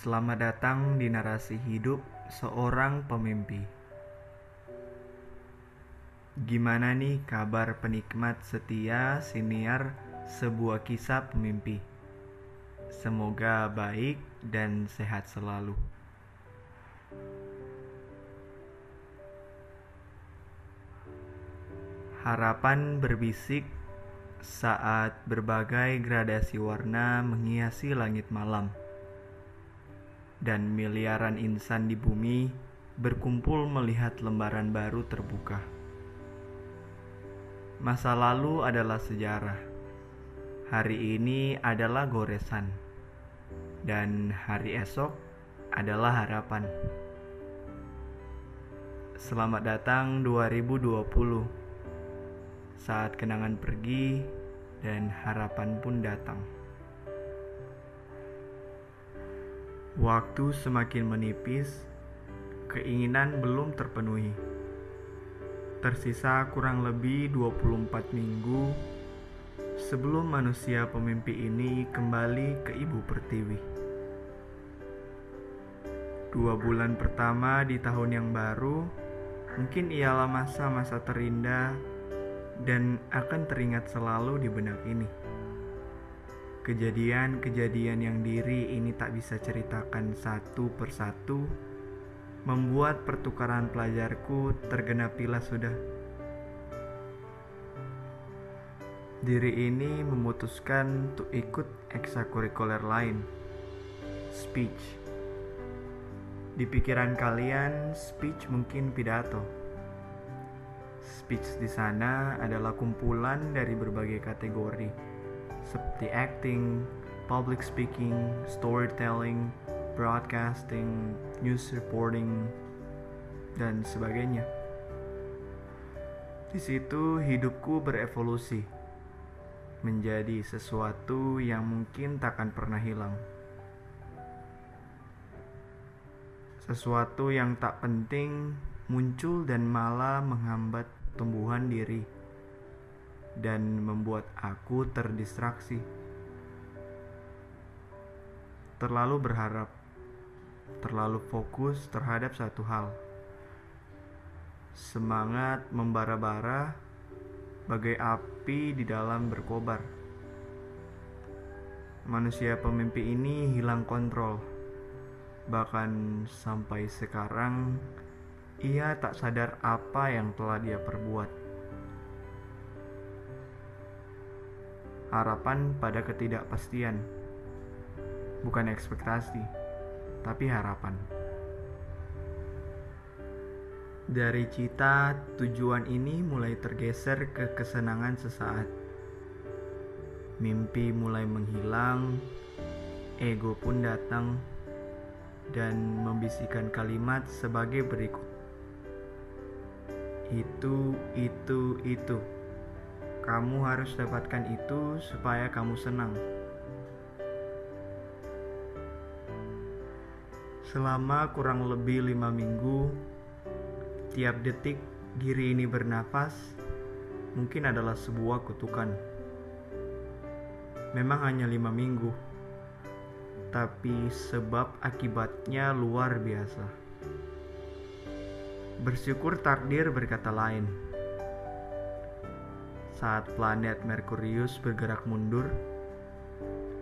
Selamat datang di narasi hidup seorang pemimpi. Gimana nih kabar penikmat setia siniar sebuah kisah pemimpi? Semoga baik dan sehat selalu. Harapan berbisik saat berbagai gradasi warna menghiasi langit malam, dan miliaran insan di bumi berkumpul melihat lembaran baru terbuka. Masa lalu adalah sejarah, hari ini adalah goresan, dan hari esok adalah harapan. Selamat datang 2020 saat kenangan pergi dan harapan pun datang. Waktu semakin menipis, keinginan belum terpenuhi. Tersisa kurang lebih 24 minggu sebelum manusia pemimpi ini kembali ke ibu pertiwi. Dua bulan pertama di tahun yang baru mungkin ialah masa-masa terindah dan akan teringat selalu di benak ini. Kejadian-kejadian yang diri ini tak bisa ceritakan satu persatu membuat pertukaran pelajarku tergenapilah sudah. Diri ini memutuskan untuk ikut ekstrakurikuler lain, speech. Di pikiran kalian, speech mungkin pidato Speech di sana adalah kumpulan dari berbagai kategori seperti acting, public speaking, storytelling, broadcasting, news reporting, dan sebagainya. Di situ hidupku berevolusi menjadi sesuatu yang mungkin takkan pernah hilang. Sesuatu yang tak penting muncul dan malah menghambat tumbuhan diri dan membuat aku terdistraksi. Terlalu berharap, terlalu fokus terhadap satu hal. Semangat membara-bara bagai api di dalam berkobar. Manusia pemimpi ini hilang kontrol. Bahkan sampai sekarang ia tak sadar apa yang telah dia perbuat. Harapan pada ketidakpastian, bukan ekspektasi, tapi harapan. Dari cita, tujuan ini mulai tergeser ke kesenangan sesaat. Mimpi mulai menghilang, ego pun datang dan membisikkan kalimat sebagai berikut itu, itu, itu. Kamu harus dapatkan itu supaya kamu senang. Selama kurang lebih lima minggu, tiap detik diri ini bernafas mungkin adalah sebuah kutukan. Memang hanya lima minggu, tapi sebab akibatnya luar biasa. Bersyukur takdir berkata lain. Saat planet Merkurius bergerak mundur,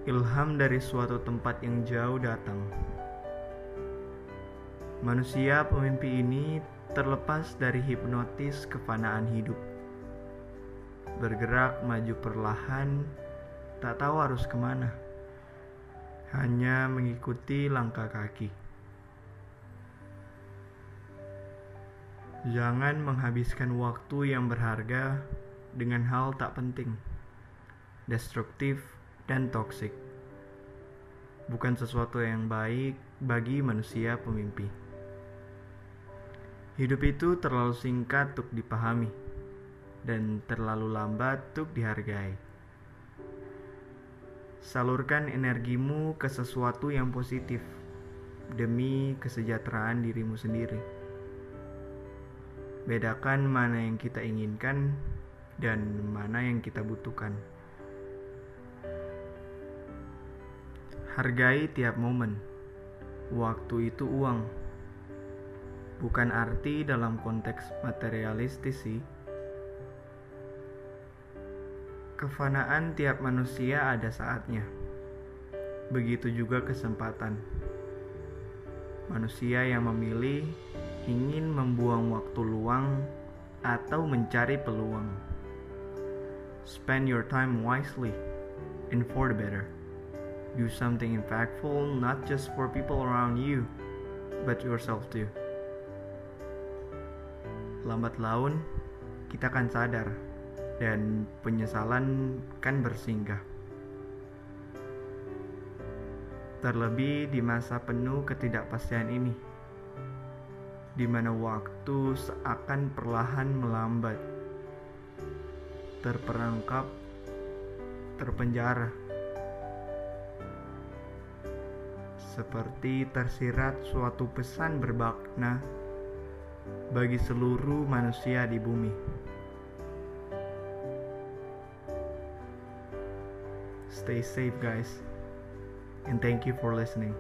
ilham dari suatu tempat yang jauh datang. Manusia pemimpi ini terlepas dari hipnotis kefanaan hidup. Bergerak maju perlahan, tak tahu harus ke mana. Hanya mengikuti langkah kaki. Jangan menghabiskan waktu yang berharga dengan hal tak penting, destruktif, dan toksik. Bukan sesuatu yang baik bagi manusia pemimpi. Hidup itu terlalu singkat untuk dipahami dan terlalu lambat untuk dihargai. Salurkan energimu ke sesuatu yang positif demi kesejahteraan dirimu sendiri. Bedakan mana yang kita inginkan dan mana yang kita butuhkan. Hargai tiap momen, waktu itu uang. Bukan arti dalam konteks materialistis sih. Kefanaan tiap manusia ada saatnya. Begitu juga kesempatan. Manusia yang memilih ingin membuang waktu luang atau mencari peluang. Spend your time wisely and for the better. Do something impactful not just for people around you, but yourself too. Lambat laun, kita akan sadar dan penyesalan kan bersinggah. Terlebih di masa penuh ketidakpastian ini, di mana waktu seakan perlahan melambat, terperangkap, terpenjara, seperti tersirat suatu pesan berbakna bagi seluruh manusia di bumi. Stay safe, guys, and thank you for listening.